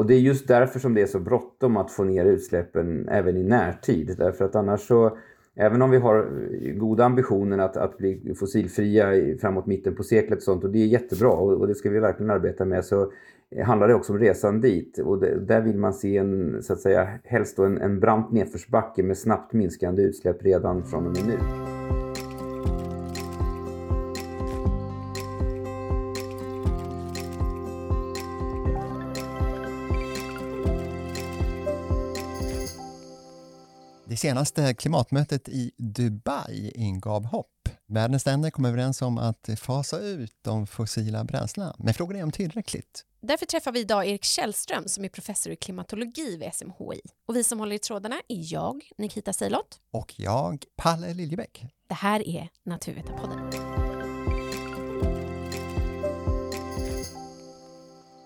Och det är just därför som det är så bråttom att få ner utsläppen även i närtid. Därför att annars så, även om vi har eh, goda ambitioner att, att bli fossilfria framåt mitten på seklet och sånt, och det är jättebra och, och det ska vi verkligen arbeta med, så handlar det också om resan dit. Och det, där vill man se en, så att säga, helst en, en brant nedförsbacke med snabbt minskande utsläpp redan från och med nu. Senaste klimatmötet i Dubai ingav hopp. Världens länder kom överens om att fasa ut de fossila bränslena. Men frågan är om tillräckligt. Därför träffar vi idag Erik Källström som är professor i klimatologi vid SMHI. Och vi som håller i trådarna är jag, Nikita Seilot. Och jag, Palle Liljebäck. Det här är Naturvetarpodden.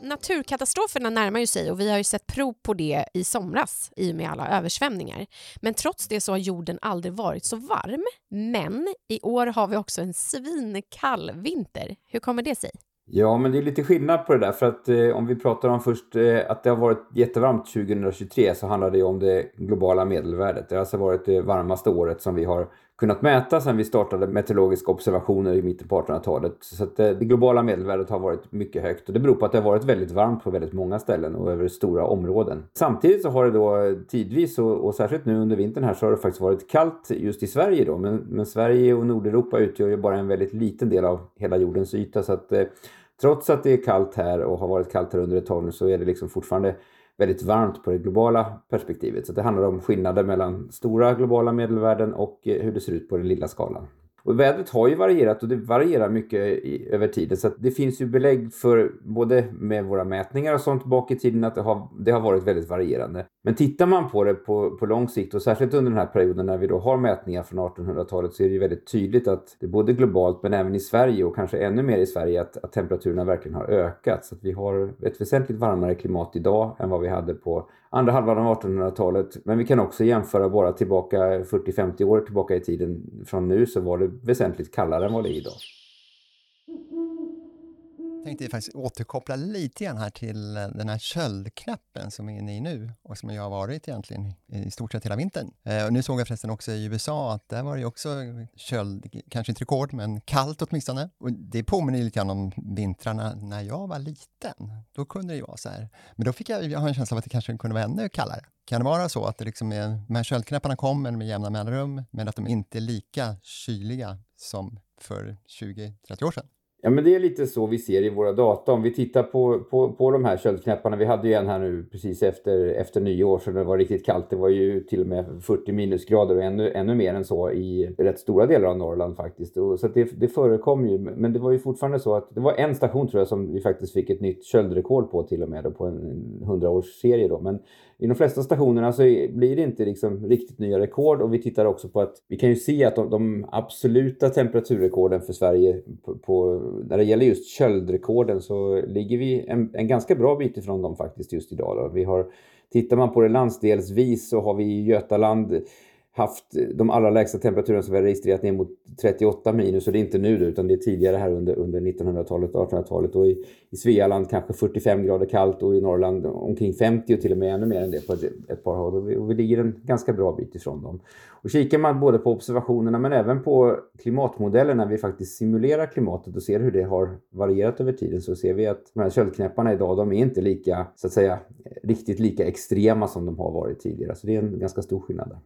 Naturkatastroferna närmar ju sig och vi har ju sett prov på det i somras i och med alla översvämningar. Men trots det så har jorden aldrig varit så varm. Men i år har vi också en svinkall vinter. Hur kommer det sig? Ja, men det är lite skillnad på det där. För att eh, om vi pratar om först eh, att det har varit jättevarmt 2023 så handlar det om det globala medelvärdet. Det har alltså varit det varmaste året som vi har kunnat mäta sedan vi startade meteorologiska observationer i mitten på 1800-talet. Så att, eh, det globala medelvärdet har varit mycket högt och det beror på att det har varit väldigt varmt på väldigt många ställen och över stora områden. Samtidigt så har det då tidvis och, och särskilt nu under vintern här så har det faktiskt varit kallt just i Sverige då. Men, men Sverige och Nordeuropa utgör ju bara en väldigt liten del av hela jordens yta så att eh, trots att det är kallt här och har varit kallt här under ett tag nu så är det liksom fortfarande väldigt varmt på det globala perspektivet. Så det handlar om skillnader mellan stora globala medelvärden och eh, hur det ser ut på den lilla skalan. Och vädret har ju varierat och det varierar mycket i, över tiden. Så det finns ju belägg för, både med våra mätningar och sånt bak i tiden, att det har, det har varit väldigt varierande. Men tittar man på det på, på lång sikt och särskilt under den här perioden när vi då har mätningar från 1800-talet så är det ju väldigt tydligt att det både globalt men även i Sverige och kanske ännu mer i Sverige att, att temperaturerna verkligen har ökat. Så att vi har ett väsentligt varmare klimat idag än vad vi hade på andra halvan av 1800-talet. Men vi kan också jämföra bara tillbaka 40-50 år tillbaka i tiden från nu så var det väsentligt kallare än vad det är idag. Jag tänkte faktiskt återkoppla lite grann här till eh, den här köldknappen som är inne i nu och som jag har varit egentligen i stort sett hela vintern. Eh, och nu såg jag förresten också i USA att där var det också köld, kanske inte rekord, men kallt åtminstone. Och det påminner lite grann om vintrarna när jag var liten. Då kunde det ju vara så här. Men då fick jag, jag har en känsla av att det kanske kunde vara ännu kallare. Kan det vara så att det liksom är, de här köldknäpparna kommer med jämna mellanrum, men att de inte är lika kyliga som för 20-30 år sedan? Ja, men det är lite så vi ser i våra data. Om vi tittar på, på, på de här köldknäpparna. Vi hade ju en här nu precis efter, efter nyår så det var riktigt kallt. Det var ju till och med 40 minusgrader och ännu, ännu mer än så i rätt stora delar av Norrland faktiskt. Och, så det, det förekom ju. Men det var ju fortfarande så att det var en station tror jag som vi faktiskt fick ett nytt köldrekord på till och med då, på en 100-årsserie då. Men i de flesta stationerna så blir det inte liksom riktigt nya rekord och vi tittar också på att vi kan ju se att de, de absoluta temperaturrekorden för Sverige på, på, när det gäller just köldrekorden så ligger vi en, en ganska bra bit ifrån dem faktiskt just idag. Då. Vi har, tittar man på det landsdelsvis så har vi i Götaland haft de allra lägsta temperaturerna som vi har registrerat ner mot 38 minus och det är inte nu utan det är tidigare här under, under 1900-talet, och 1800-talet och i, i Svealand kanske 45 grader kallt och i Norrland omkring 50 och till och med ännu mer än det på ett, ett par håll. och vi, och vi ligger en ganska bra bit ifrån dem. Och kikar man både på observationerna men även på klimatmodellerna, när vi faktiskt simulerar klimatet och ser hur det har varierat över tiden så ser vi att de här köldknäpparna idag de är inte lika, så att säga, riktigt lika extrema som de har varit tidigare. Så det är en ganska stor skillnad där.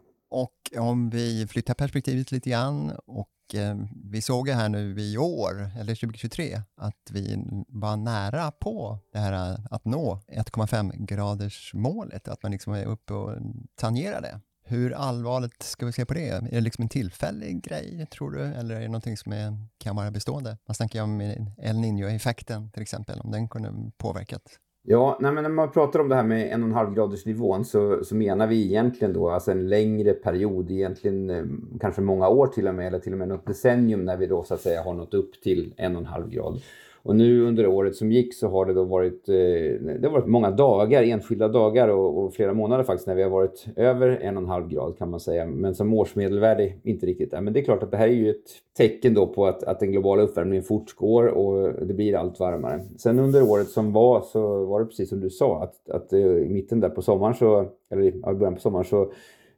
Om vi flyttar perspektivet lite grann och eh, vi såg ju här nu i år, eller 2023, att vi var nära på det här eh, att nå 1,5 graders målet, att man liksom är uppe och tangerar det. Hur allvarligt ska vi se på det? Är det liksom en tillfällig grej, tror du? Eller är det någonting som är, kan vara bestående? Man snackar ju om El Niño-effekten till exempel, om den kunde påverkat Ja, nej, men när man pratar om det här med en och en halv graders nivån så, så menar vi egentligen då alltså en längre period, egentligen eh, kanske många år till och med, eller till och med något decennium när vi då så att säga har nått upp till en och en halv grad. Och nu under året som gick så har det då varit, eh, det har varit många dagar, enskilda dagar och, och, flera månader faktiskt när vi har varit över en och en halv grad kan man säga. Men som årsmedelvärde inte riktigt där. Men det är klart att det här är ju ett tecken då på att, att den globala uppvärmningen fortgår och det blir allt varmare. Sen under året som var så var det precis som du sa att, att eh, i mitten där på sommaren så, eller i början på sommaren så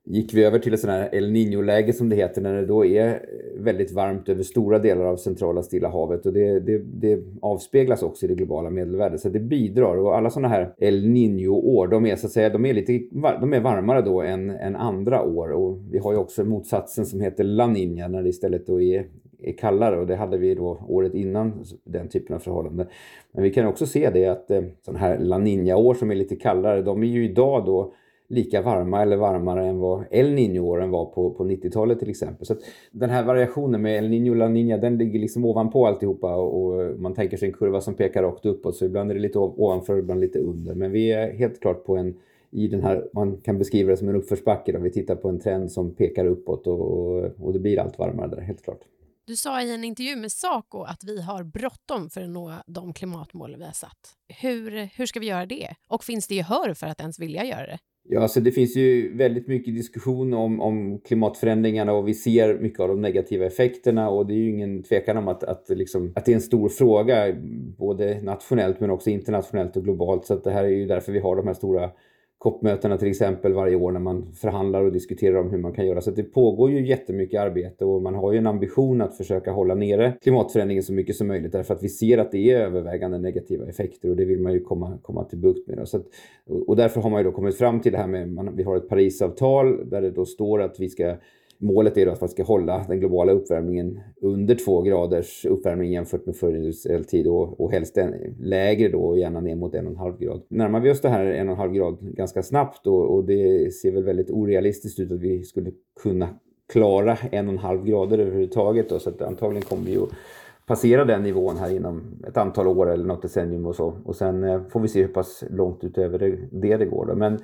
gick vi över till ett sånt här El Niño-läge som det heter när det då är väldigt varmt över stora delar av centrala Stilla havet och det, det, det avspeglas också i det globala medelvärdet. Så det bidrar och alla sådana här El Niño-år de är så att säga de är lite de är varmare då än, än andra år och vi har ju också motsatsen som heter La Niña när det istället då är är kallare och det hade vi då året innan den typen av förhållanden. Men vi kan också se det att eh, sådana här La Niña-år som är lite kallare, de är ju idag då lika varma eller varmare än vad El Niño-åren var på, på 90-talet till exempel. Så den här variationen med El Niño och La Niña den ligger liksom ovanpå alltihopa och, man tänker sig en kurva som pekar rakt uppåt så ibland är det lite ovanför, ibland lite under. Men vi är helt klart på en i den här, man kan beskriva det som en uppförsbacke. Då. Vi tittar på en trend som pekar uppåt och, och, och det blir allt varmare där, helt klart. Du sa i en intervju med Saco att vi har bråttom för att nå de klimatmål vi har satt. Hur, hur ska vi göra det? Och finns det gehör för att ens vilja göra det? Ja, så det finns ju väldigt mycket diskussion om, om klimatförändringarna och vi ser mycket av de negativa effekterna och det är ju ingen tvekan om att, att, liksom, att det är en stor fråga både nationellt men också internationellt och globalt. Så det här är ju därför vi har de här stora COP-mötena till exempel varje år när man förhandlar och diskuterar om hur man kan göra. Så det pågår ju jättemycket arbete och man har ju en ambition att försöka hålla nere klimatförändringen så mycket som möjligt därför att vi ser att det är övervägande negativa effekter och det vill man ju komma, komma till bukt med. Så att, och därför har man ju då kommit fram till det här med, man, vi har ett Parisavtal där det då står att vi ska Målet är att man ska hålla den globala uppvärmningen under två graders uppvärmning jämfört med förindustriell tid och, och helst en, lägre då, gärna ner mot en och en halv grad. Närmar vi oss det här en och en halv grad ganska snabbt och, och det ser väl väldigt orealistiskt ut att vi skulle kunna klara en och en halv grader överhuvudtaget. Då, så att antagligen kommer vi att passera den nivån här inom ett antal år eller något decennium och så. Och sen eh, får vi se hur pass långt utöver det det, det går. Då. Men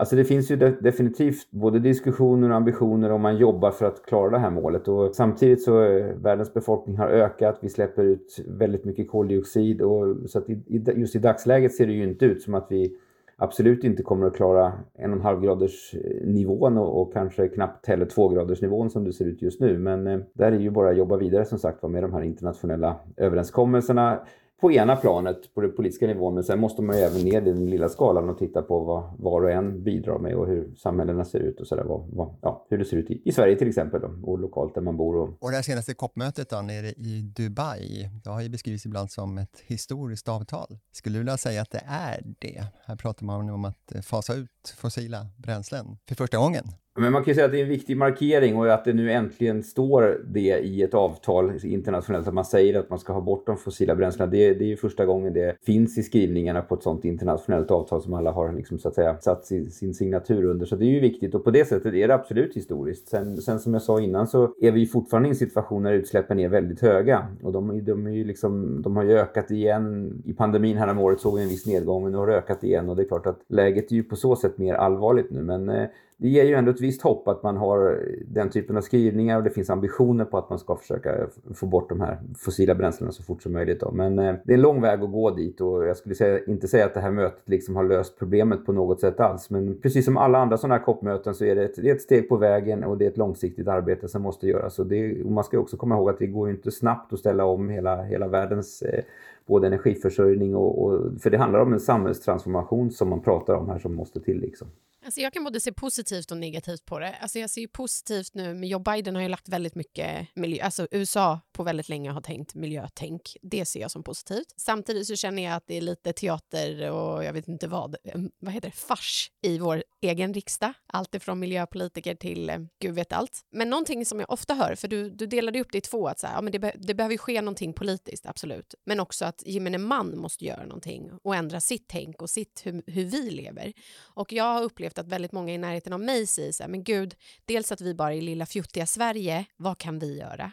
Alltså det finns ju definitivt både diskussioner och ambitioner om man jobbar för att klara det här målet. Och samtidigt så eh, världens befolkning har ökat, vi släpper ut väldigt mycket koldioxid. Och, så att i, just i dagsläget ser det ju inte ut som att vi absolut inte kommer att klara en och en halv graders eh, nivån och, och kanske knappt heller två graders nivån som det ser ut just nu. Men eh, där är ju bara att jobba vidare som sagt med de här internationella överenskommelserna på ena planet, på den politiska nivån, men sen måste man ju även ner i den lilla skalan och titta på vad var och en bidrar med och hur samhällena ser ut och sådär. Vad, vad, ja, hur det ser ut i, i Sverige till exempel då, och lokalt där man bor. Och, och det här senaste COP-mötet då, nere i Dubai, det har ju beskrivits ibland som ett historiskt avtal. Skulle du vilja säga att det är det? Här pratar man om att fasa ut fossila bränslen för första gången. Men man kan ju säga att det är en viktig markering och att det nu äntligen står det i ett avtal internationellt att man säger att man ska ha bort de fossila bränslena. Det, det är ju första gången det finns i skrivningarna på ett sådant internationellt avtal som alla har liksom, så att säga, satt sin, sin signatur under. Så det är ju viktigt och på det sättet är det absolut historiskt. Sen, sen som jag sa innan så är vi fortfarande i en situation när utsläppen är väldigt höga och de, de, är ju liksom, de har ju ökat igen. I pandemin här om året såg vi en viss nedgång men nu har det ökat igen och det är klart att läget är ju på så sätt mer allvarligt nu. Men eh, det ger ju ändå ett visst hopp att man har eh, den typen av skrivningar och det finns ambitioner på att man ska försöka få bort de här fossila bränslena så fort som möjligt. Då. Men eh, det är en lång väg att gå dit och jag skulle säga, inte säga att det här mötet liksom har löst problemet på något sätt alls. Men precis som alla andra sådana här COP-möten så är det, ett, det är ett steg på vägen och det är ett långsiktigt arbete som måste göras. Och, det, och man ska också komma ihåg att det går ju inte snabbt att ställa om hela, hela världens eh, både energiförsörjning och, och, För det handlar om en samhällstransformation som man pratar om här som måste till. Liksom. Alltså jag kan både se positivt och negativt på det. Alltså jag ser positivt nu, men Joe Biden har ju lagt väldigt mycket miljö... Alltså USA på väldigt länge har tänkt miljötänk. Det ser jag som positivt. Samtidigt så känner jag att det är lite teater och jag vet inte vad, vad heter det, fars i vår egen riksdag. Allt ifrån miljöpolitiker till eh, gud vet allt. Men någonting som jag ofta hör, för du, du delade upp det i två, att så här, ja, men det, be, det behöver ske någonting politiskt, absolut. Men också att gemene man måste göra någonting och ändra sitt tänk och sitt hur, hur vi lever. Och jag har upplevt att väldigt många i närheten av mig säger så här, men gud, dels att vi bara är i lilla fjuttiga Sverige, vad kan vi göra?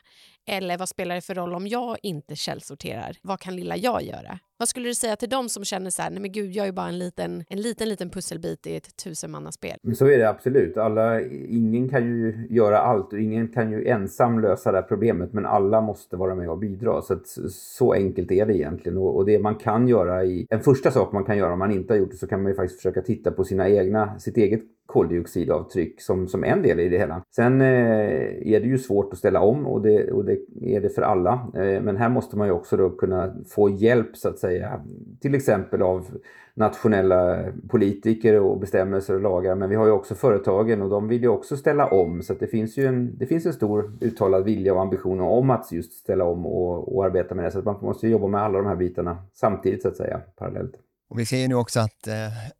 Eller vad spelar det för roll om jag inte källsorterar? Vad kan lilla jag göra? Vad skulle du säga till dem som känner så här, nej men gud, jag är bara en liten, en liten, liten pusselbit i ett tusenmannaspel? Så är det absolut. Alla, ingen kan ju göra allt och ingen kan ju ensam lösa det här problemet, men alla måste vara med och bidra. Så, att, så enkelt är det egentligen. Och, och, det man kan göra i, en första sak man kan göra om man inte har gjort det, så kan man ju faktiskt försöka titta på sina egna, sitt eget koldioxidavtryck som, som en del i det hela. Sen eh, är det ju svårt att ställa om och det, och det är det för alla. Eh, men här måste man ju också då kunna få hjälp så att säga, till exempel av nationella politiker och bestämmelser och lagar. Men vi har ju också företagen och de vill ju också ställa om. Så det finns ju en, det finns en stor uttalad vilja och ambition om att just ställa om och, och arbeta med det. Så att man måste jobba med alla de här bitarna samtidigt så att säga, parallellt. Och vi ser nu också att eh,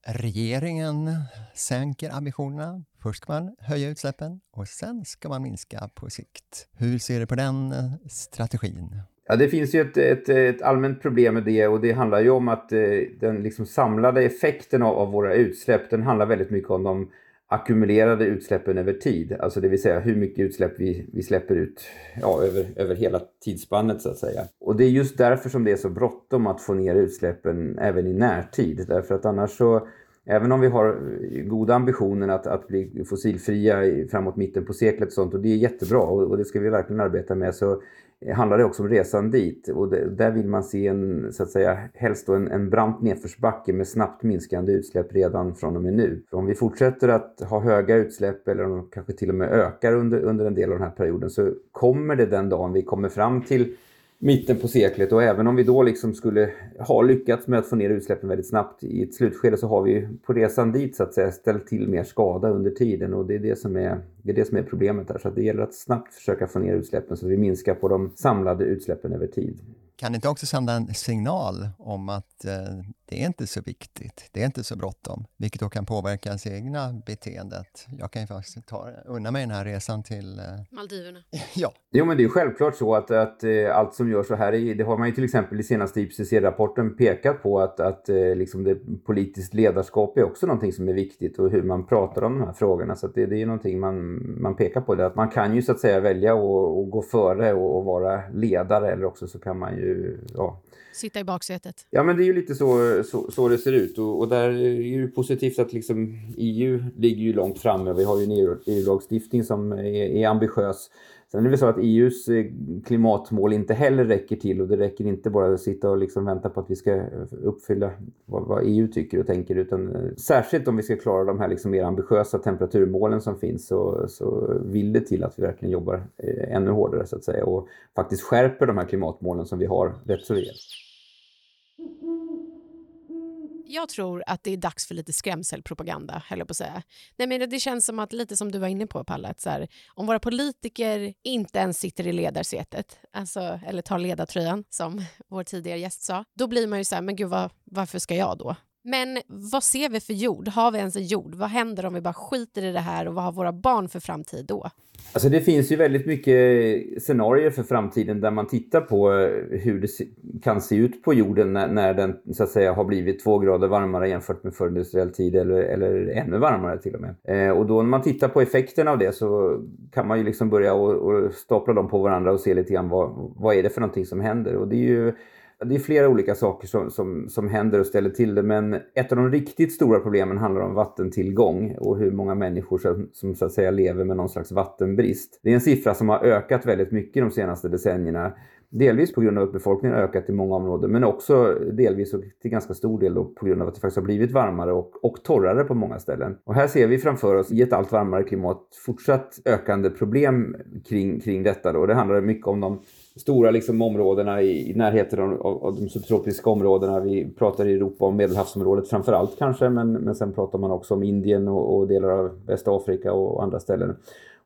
regeringen sänker ambitionerna. Först ska man höja utsläppen och sen ska man minska på sikt. Hur ser du på den eh, strategin? Ja, det finns ju ett, ett, ett, allmänt problem med det och det handlar ju om att eh, den liksom samlade effekten av, av, våra utsläpp den handlar väldigt mycket om de ackumulerade utsläppen över tid. Alltså det vill säga hur mycket utsläpp vi, vi släpper ut ja, över, över hela tidsspannet så att säga. Och det är just därför som det är så bråttom att få ner utsläppen även i närtid. Därför att annars så Även om vi har eh, goda ambitioner att, att bli fossilfria framåt mitten på seklet och sånt och det är jättebra och, och det ska vi verkligen arbeta med så eh, handlar det också om resan dit och det, där vill man se en, så att säga, helst då en, en brant nedförsbacke med snabbt minskande utsläpp redan från och med nu. För om vi fortsätter att ha höga utsläpp eller om de kanske till och med ökar under, under en del av den här perioden så kommer det den dagen vi kommer fram till mitten på seklet och även om vi då liksom skulle ha lyckats med att få ner utsläppen väldigt snabbt i ett slutskede så har vi på resan dit så att säga ställt till mer skada under tiden och det är det som är, det är, det som är problemet där. Så det gäller att snabbt försöka få ner utsläppen så att vi minskar på de samlade utsläppen över tid. Kan det inte också sända en signal om att eh, det är inte så viktigt, det är inte så bråttom, vilket då kan påverka ens egna beteendet. Jag kan ju faktiskt ta, unna mig den här resan till... Eh... Maldiverna. ja. Jo, men det är självklart så att, att eh, allt som görs så här, det har man ju till exempel i senaste IPCC-rapporten pekat på att, att eh, liksom det politiskt ledarskap är också någonting som är viktigt och hur man pratar om de här frågorna. Så det, det är ju någonting man, man pekar på, det, att man kan ju så att säga välja att gå före och, och vara ledare eller också så kan man ju ja. Sitta i baksätet. Ja, men det är ju lite så, så, så det ser ut. Och, och, där är det positivt att liksom EU ligger ju långt framme. Vi har ju en EU-lagstiftning e som är, är ambitiös. Sen är det väl så att EUs eh, klimatmål inte heller räcker till och det räcker inte bara att sitta och liksom vänta på att vi ska uppfylla vad, vad EU tycker och tänker utan eh, särskilt om vi ska klara de här liksom mer ambitiösa temperaturmålen som finns så, så vill det till att vi verkligen jobbar eh, ännu hårdare så att säga och faktiskt skärper de här klimatmålen som vi har rätt så rejält jag tror att det är dags för lite skrämselpropaganda, höll på att säga. Nej, men det känns som att, lite som du var inne på, Palle, att så här, om våra politiker inte ens sitter i ledarsätet, alltså, eller tar ledartröjan, som vår tidigare gäst sa, då blir man ju så här, men gud, vad, varför ska jag då? Men vad ser vi för jord? Har vi ens en jord? Vad händer om vi bara skiter i det här och vad har våra barn för framtid då? Alltså det finns ju väldigt mycket scenarier för framtiden där man tittar på eh, hur det kan se ut på jorden när, när den så att säga har blivit två grader varmare jämfört med förindustriell tid eller, eller ännu varmare till och med. Eh, och då när man tittar på effekterna av det så kan man ju liksom börja och, och stapla dem på varandra och se lite grann vad, vad är det för någonting som händer. Och det är ju det är flera olika saker som, som, som händer och ställer till det men ett av de riktigt stora problemen handlar om vattentillgång och hur många människor som, som så att säga lever med någon slags vattenbrist. Det är en siffra som har ökat väldigt mycket de senaste decennierna. Delvis på grund av att befolkningen har ökat i många områden men också delvis och till ganska stor del på grund av att det faktiskt har blivit varmare och, och torrare på många ställen. Och här ser vi framför oss i ett allt varmare klimat fortsatt ökande problem kring, kring detta. Då. Det handlar mycket om de stora liksom, områdena i, i närheten av, av, de subtropiska områdena. Vi pratar i Europa om Medelhavsområdet framför allt kanske, men, men sen pratar man också om Indien och, och delar av Västafrika och andra ställen.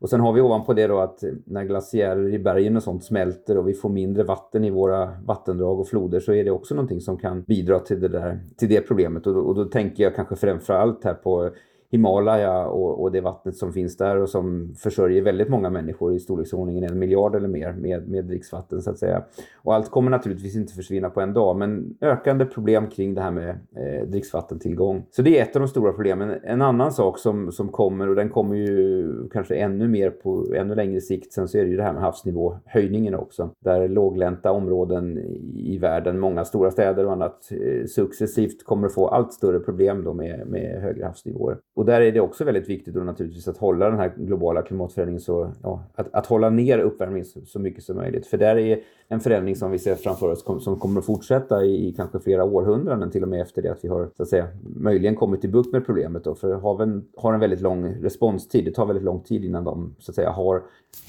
Och sen har vi ovanpå det då att när glaciärer i bergen och sånt smälter och vi får mindre vatten i våra vattendrag och floder så är det också någonting som kan bidra till det, där, till det problemet. Och då, och då tänker jag kanske framför allt här på Himalaya och, och, det vattnet som finns där och som försörjer väldigt många människor i storleksordningen en miljard eller mer med, med dricksvatten så att säga. Och allt kommer naturligtvis inte försvinna på en dag men ökande problem kring det här med eh, dricksvattentillgång. Så det är ett av de stora problemen. En annan sak som, som kommer och den kommer ju kanske ännu mer på ännu längre sikt sen så är det ju det här med havsnivåhöjningen också. Där låglänta områden i världen, många stora städer och annat eh, successivt kommer att få allt större problem då med, med högre havsnivåer. Och där är det också väldigt viktigt då naturligtvis att hålla den här globala klimatförändringen så, ja, att, att hålla ner uppvärmningen så, så, mycket som möjligt. För där är en förändring som vi ser framför oss kom, som kommer att fortsätta i, i, kanske flera århundraden till och med efter det att vi har så att säga möjligen kommit till bukt med problemet då. För haven har en väldigt lång responstid. Det tar väldigt lång tid innan de så att säga har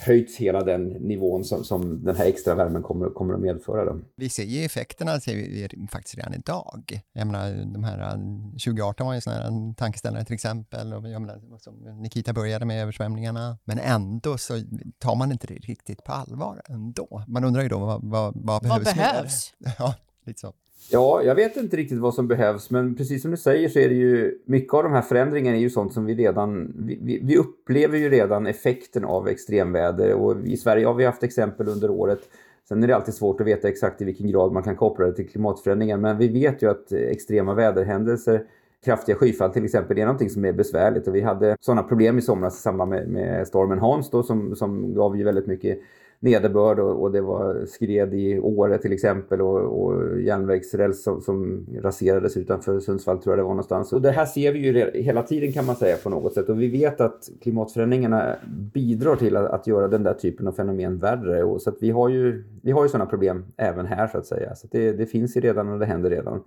höjts hela den nivån som, som den här extra värmen kommer, kommer att medföra. Då. Vi ser ju effekterna ser vi faktiskt redan idag. Jag menar, de här eh, 2018 var ju en sån här tankeställare till exempel och jag menar, som Nikita började med översvämningarna. Men ändå så tar man inte det riktigt på allvar ändå. Man undrar ju då vad, vad, vad behövs? Vad behövs? Ja, lite så. Ja, jag vet inte riktigt vad som behövs, men precis som du säger så är det ju mycket av de här förändringarna är ju sånt som vi redan, vi, vi upplever ju redan effekten av extremväder och i Sverige har vi haft exempel under året. Sen är det alltid svårt att veta exakt i vilken grad man kan koppla det till klimatförändringar, men vi vet ju att extrema väderhändelser kraftiga skyfall till exempel, det är någonting som är besvärligt och vi hade sådana problem i somras i samband med, med stormen Hans då som, som gav ju väldigt mycket nederbörd och, och, det var skred i Åre till exempel och, och järnvägsräls som, som, raserades utanför Sundsvall tror jag det var någonstans. Och det här ser vi ju hela tiden kan man säga på något sätt och vi vet att klimatförändringarna bidrar till att, att göra den där typen av fenomen värre. Och så att vi har ju, vi har ju sådana problem även här så att säga. Så att det, det finns ju redan och det händer redan.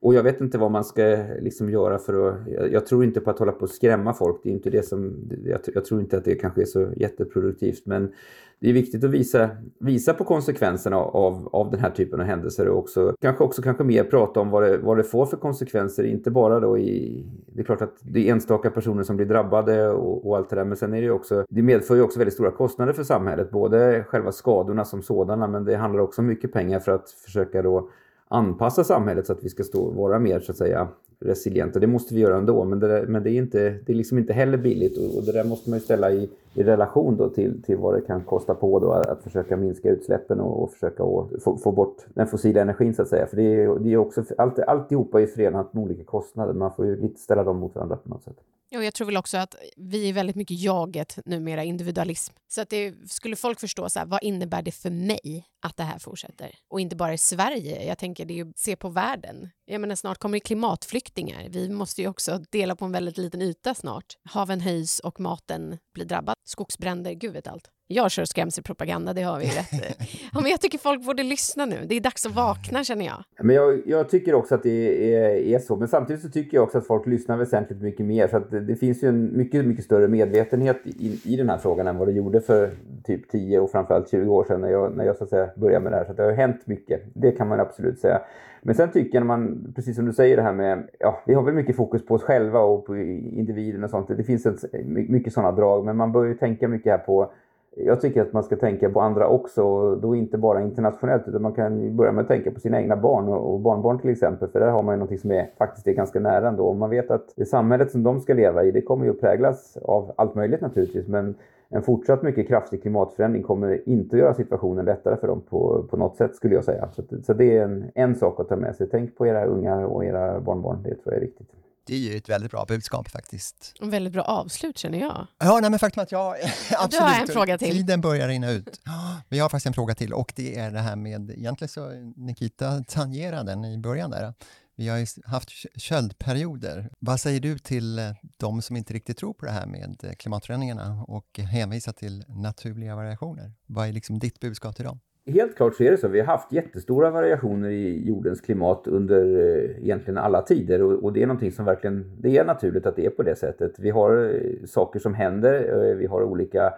Och jag vet inte vad man ska liksom göra för att... Jag, jag, tror inte på att hålla på och skrämma folk. Det är inte det som... Jag, jag, tror inte att det kanske är så jätteproduktivt. Men det är viktigt att visa, visa på konsekvenserna av, av den här typen av händelser och också, kanske också kanske mer prata om vad det, vad det får för konsekvenser. Inte bara då i... Det är klart att det är enstaka personer som blir drabbade och, och allt det där. Men sen är det ju också... Det medför ju också väldigt stora kostnader för samhället. Både själva skadorna som sådana men det handlar också om mycket pengar för att försöka då anpassa samhället så att vi ska stå, vara mer så att säga resilienta. Det måste vi göra ändå, men det, men det är, inte, det är liksom inte heller billigt och, och det där måste man ju ställa i, i relation då till, till vad det kan kosta på då att försöka minska utsläppen och, och försöka få, få, bort den fossila energin så att säga. För det är, det är också, allt, alltihopa är förenat med olika kostnader. Man får ju lite ställa dem mot varandra på något sätt. Och jag tror väl också att vi är väldigt mycket jaget numera, individualism. Så att det, skulle folk förstå så här, vad innebär det för mig att det här fortsätter? Och inte bara i Sverige, jag tänker det är ju se på världen. Jag menar snart kommer klimatflyktingar. Vi måste ju också dela på en väldigt liten yta snart. Haven höjs och maten blir drabbad. Skogsbränder, gud vet allt. Jag kör skrämselpropaganda, det har vi rätt ja, men Jag tycker folk borde lyssna nu. Det är dags att vakna känner jag. Men jag, jag tycker också att det är, är, så. Men samtidigt så tycker jag också att folk lyssnar väsentligt mycket mer. Så att det, det finns ju en mycket, mycket större medvetenhet i, i den här frågan än vad det gjorde för typ 10 och framförallt 20 år sedan när jag, när jag så att säga började med det här. Så det har hänt mycket. Det kan man absolut säga. Men sen tycker jag man, precis som du säger det här med, ja, vi har väl mycket fokus på oss själva och på individen och sånt. Det finns ett, mycket sådana drag, men man bör ju tänka mycket här på jag tycker att man ska tänka på andra också, då inte bara internationellt utan man kan börja med att tänka på sina egna barn och barnbarn till exempel. För där har man ju någonting som är, faktiskt är ganska nära ändå. Och man vet att det samhället som de ska leva i, det kommer ju att präglas av allt möjligt naturligtvis. Men en fortsatt mycket kraftig klimatförändring kommer inte att göra situationen lättare för dem på, på något sätt skulle jag säga. Så, så det är en, en sak att ta med sig. Tänk på era ungar och era barnbarn, det tror jag är viktigt. Det är ju ett väldigt bra budskap faktiskt. En väldigt bra avslut känner jag. Ja, nej, men faktum att jag absolut... Du har en fråga till. Tiden börjar rinna ut. Jag har faktiskt en fråga till och det är det här med, egentligen så Nikita tangerade den i början där. Vi har ju haft köldperioder. Vad säger du till eh, de som inte riktigt tror på det här med eh, klimatförändringarna och hänvisar till naturliga variationer? Vad är liksom ditt budskap till dem? Helt klart så är det så. Vi har haft jättestora variationer i jordens klimat under eh, egentligen alla tider och, och, det är någonting som verkligen, det är naturligt att det är på det sättet. Vi har eh, saker som händer, eh, vi har olika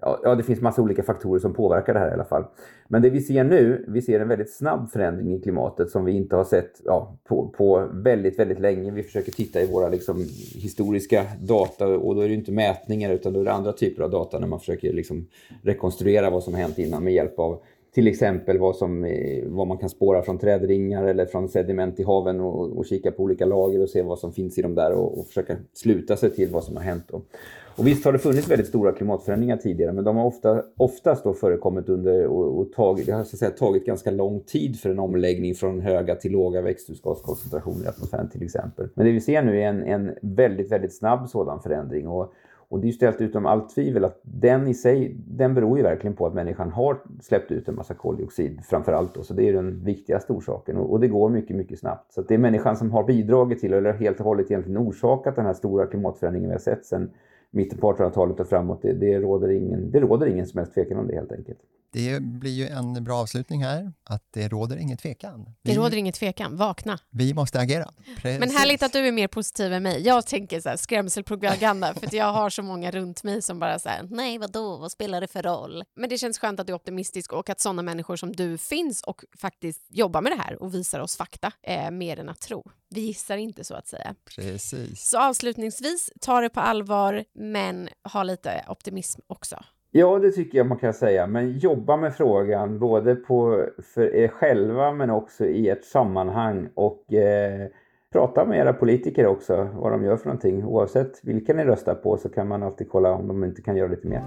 Ja, det finns massa olika faktorer som påverkar det här i alla fall. Men det vi ser nu, vi ser en väldigt snabb förändring i klimatet som vi inte har sett ja, på, på väldigt, väldigt länge. Vi försöker titta i våra liksom, historiska data och då är det inte mätningar utan då är det andra typer av data när man försöker liksom, rekonstruera vad som hänt innan med hjälp av till exempel vad, som, eh, vad man kan spåra från trädringar eller från sediment i haven och, och kika på olika lager och se vad som finns i dem där och, och försöka sluta sig till vad som har hänt. Då. Och visst har det funnits väldigt stora klimatförändringar tidigare men de har ofta, oftast då förekommit under och, och tagit, det har så att säga, tagit ganska lång tid för en omläggning från höga till låga växthusgaskoncentrationer i atmosfären till exempel. Men det vi ser nu är en, en väldigt, väldigt snabb sådan förändring. Och, och det är ju ställt utom allt tvivel att den i sig, den beror ju verkligen på att människan har släppt ut en massa koldioxid framförallt. så det är den viktigaste orsaken och, och, det går mycket, mycket snabbt. Så det är människan som har bidragit till, eller helt och hållet egentligen orsakat den här stora klimatförändringen vi har sett sedan mitten på 1800-talet och framåt. Det, det, råder ingen, det råder ingen som helst tvekan om det helt enkelt. Det blir ju en bra avslutning här, att det råder ingen tvekan. Vi, det råder ingen tvekan, vakna. Vi måste agera. Precis. Men härligt att du är mer positiv än mig. Jag tänker så här, skrämselpropaganda, för jag har så många runt mig som bara säger nej vadå, vad spelar det för roll? Men det känns skönt att du är optimistisk och att sådana människor som du finns och faktiskt jobbar med det här och visar oss fakta, eh, mer än att tro. Vi gissar inte så att säga. Precis. Så avslutningsvis, ta det på allvar, men ha lite optimism också. Ja, det tycker jag man kan säga. Men jobba med frågan både på, för er själva men också i ett sammanhang. Och eh, prata med era politiker också, vad de gör för någonting. Oavsett vilka ni röstar på så kan man alltid kolla om de inte kan göra lite mer.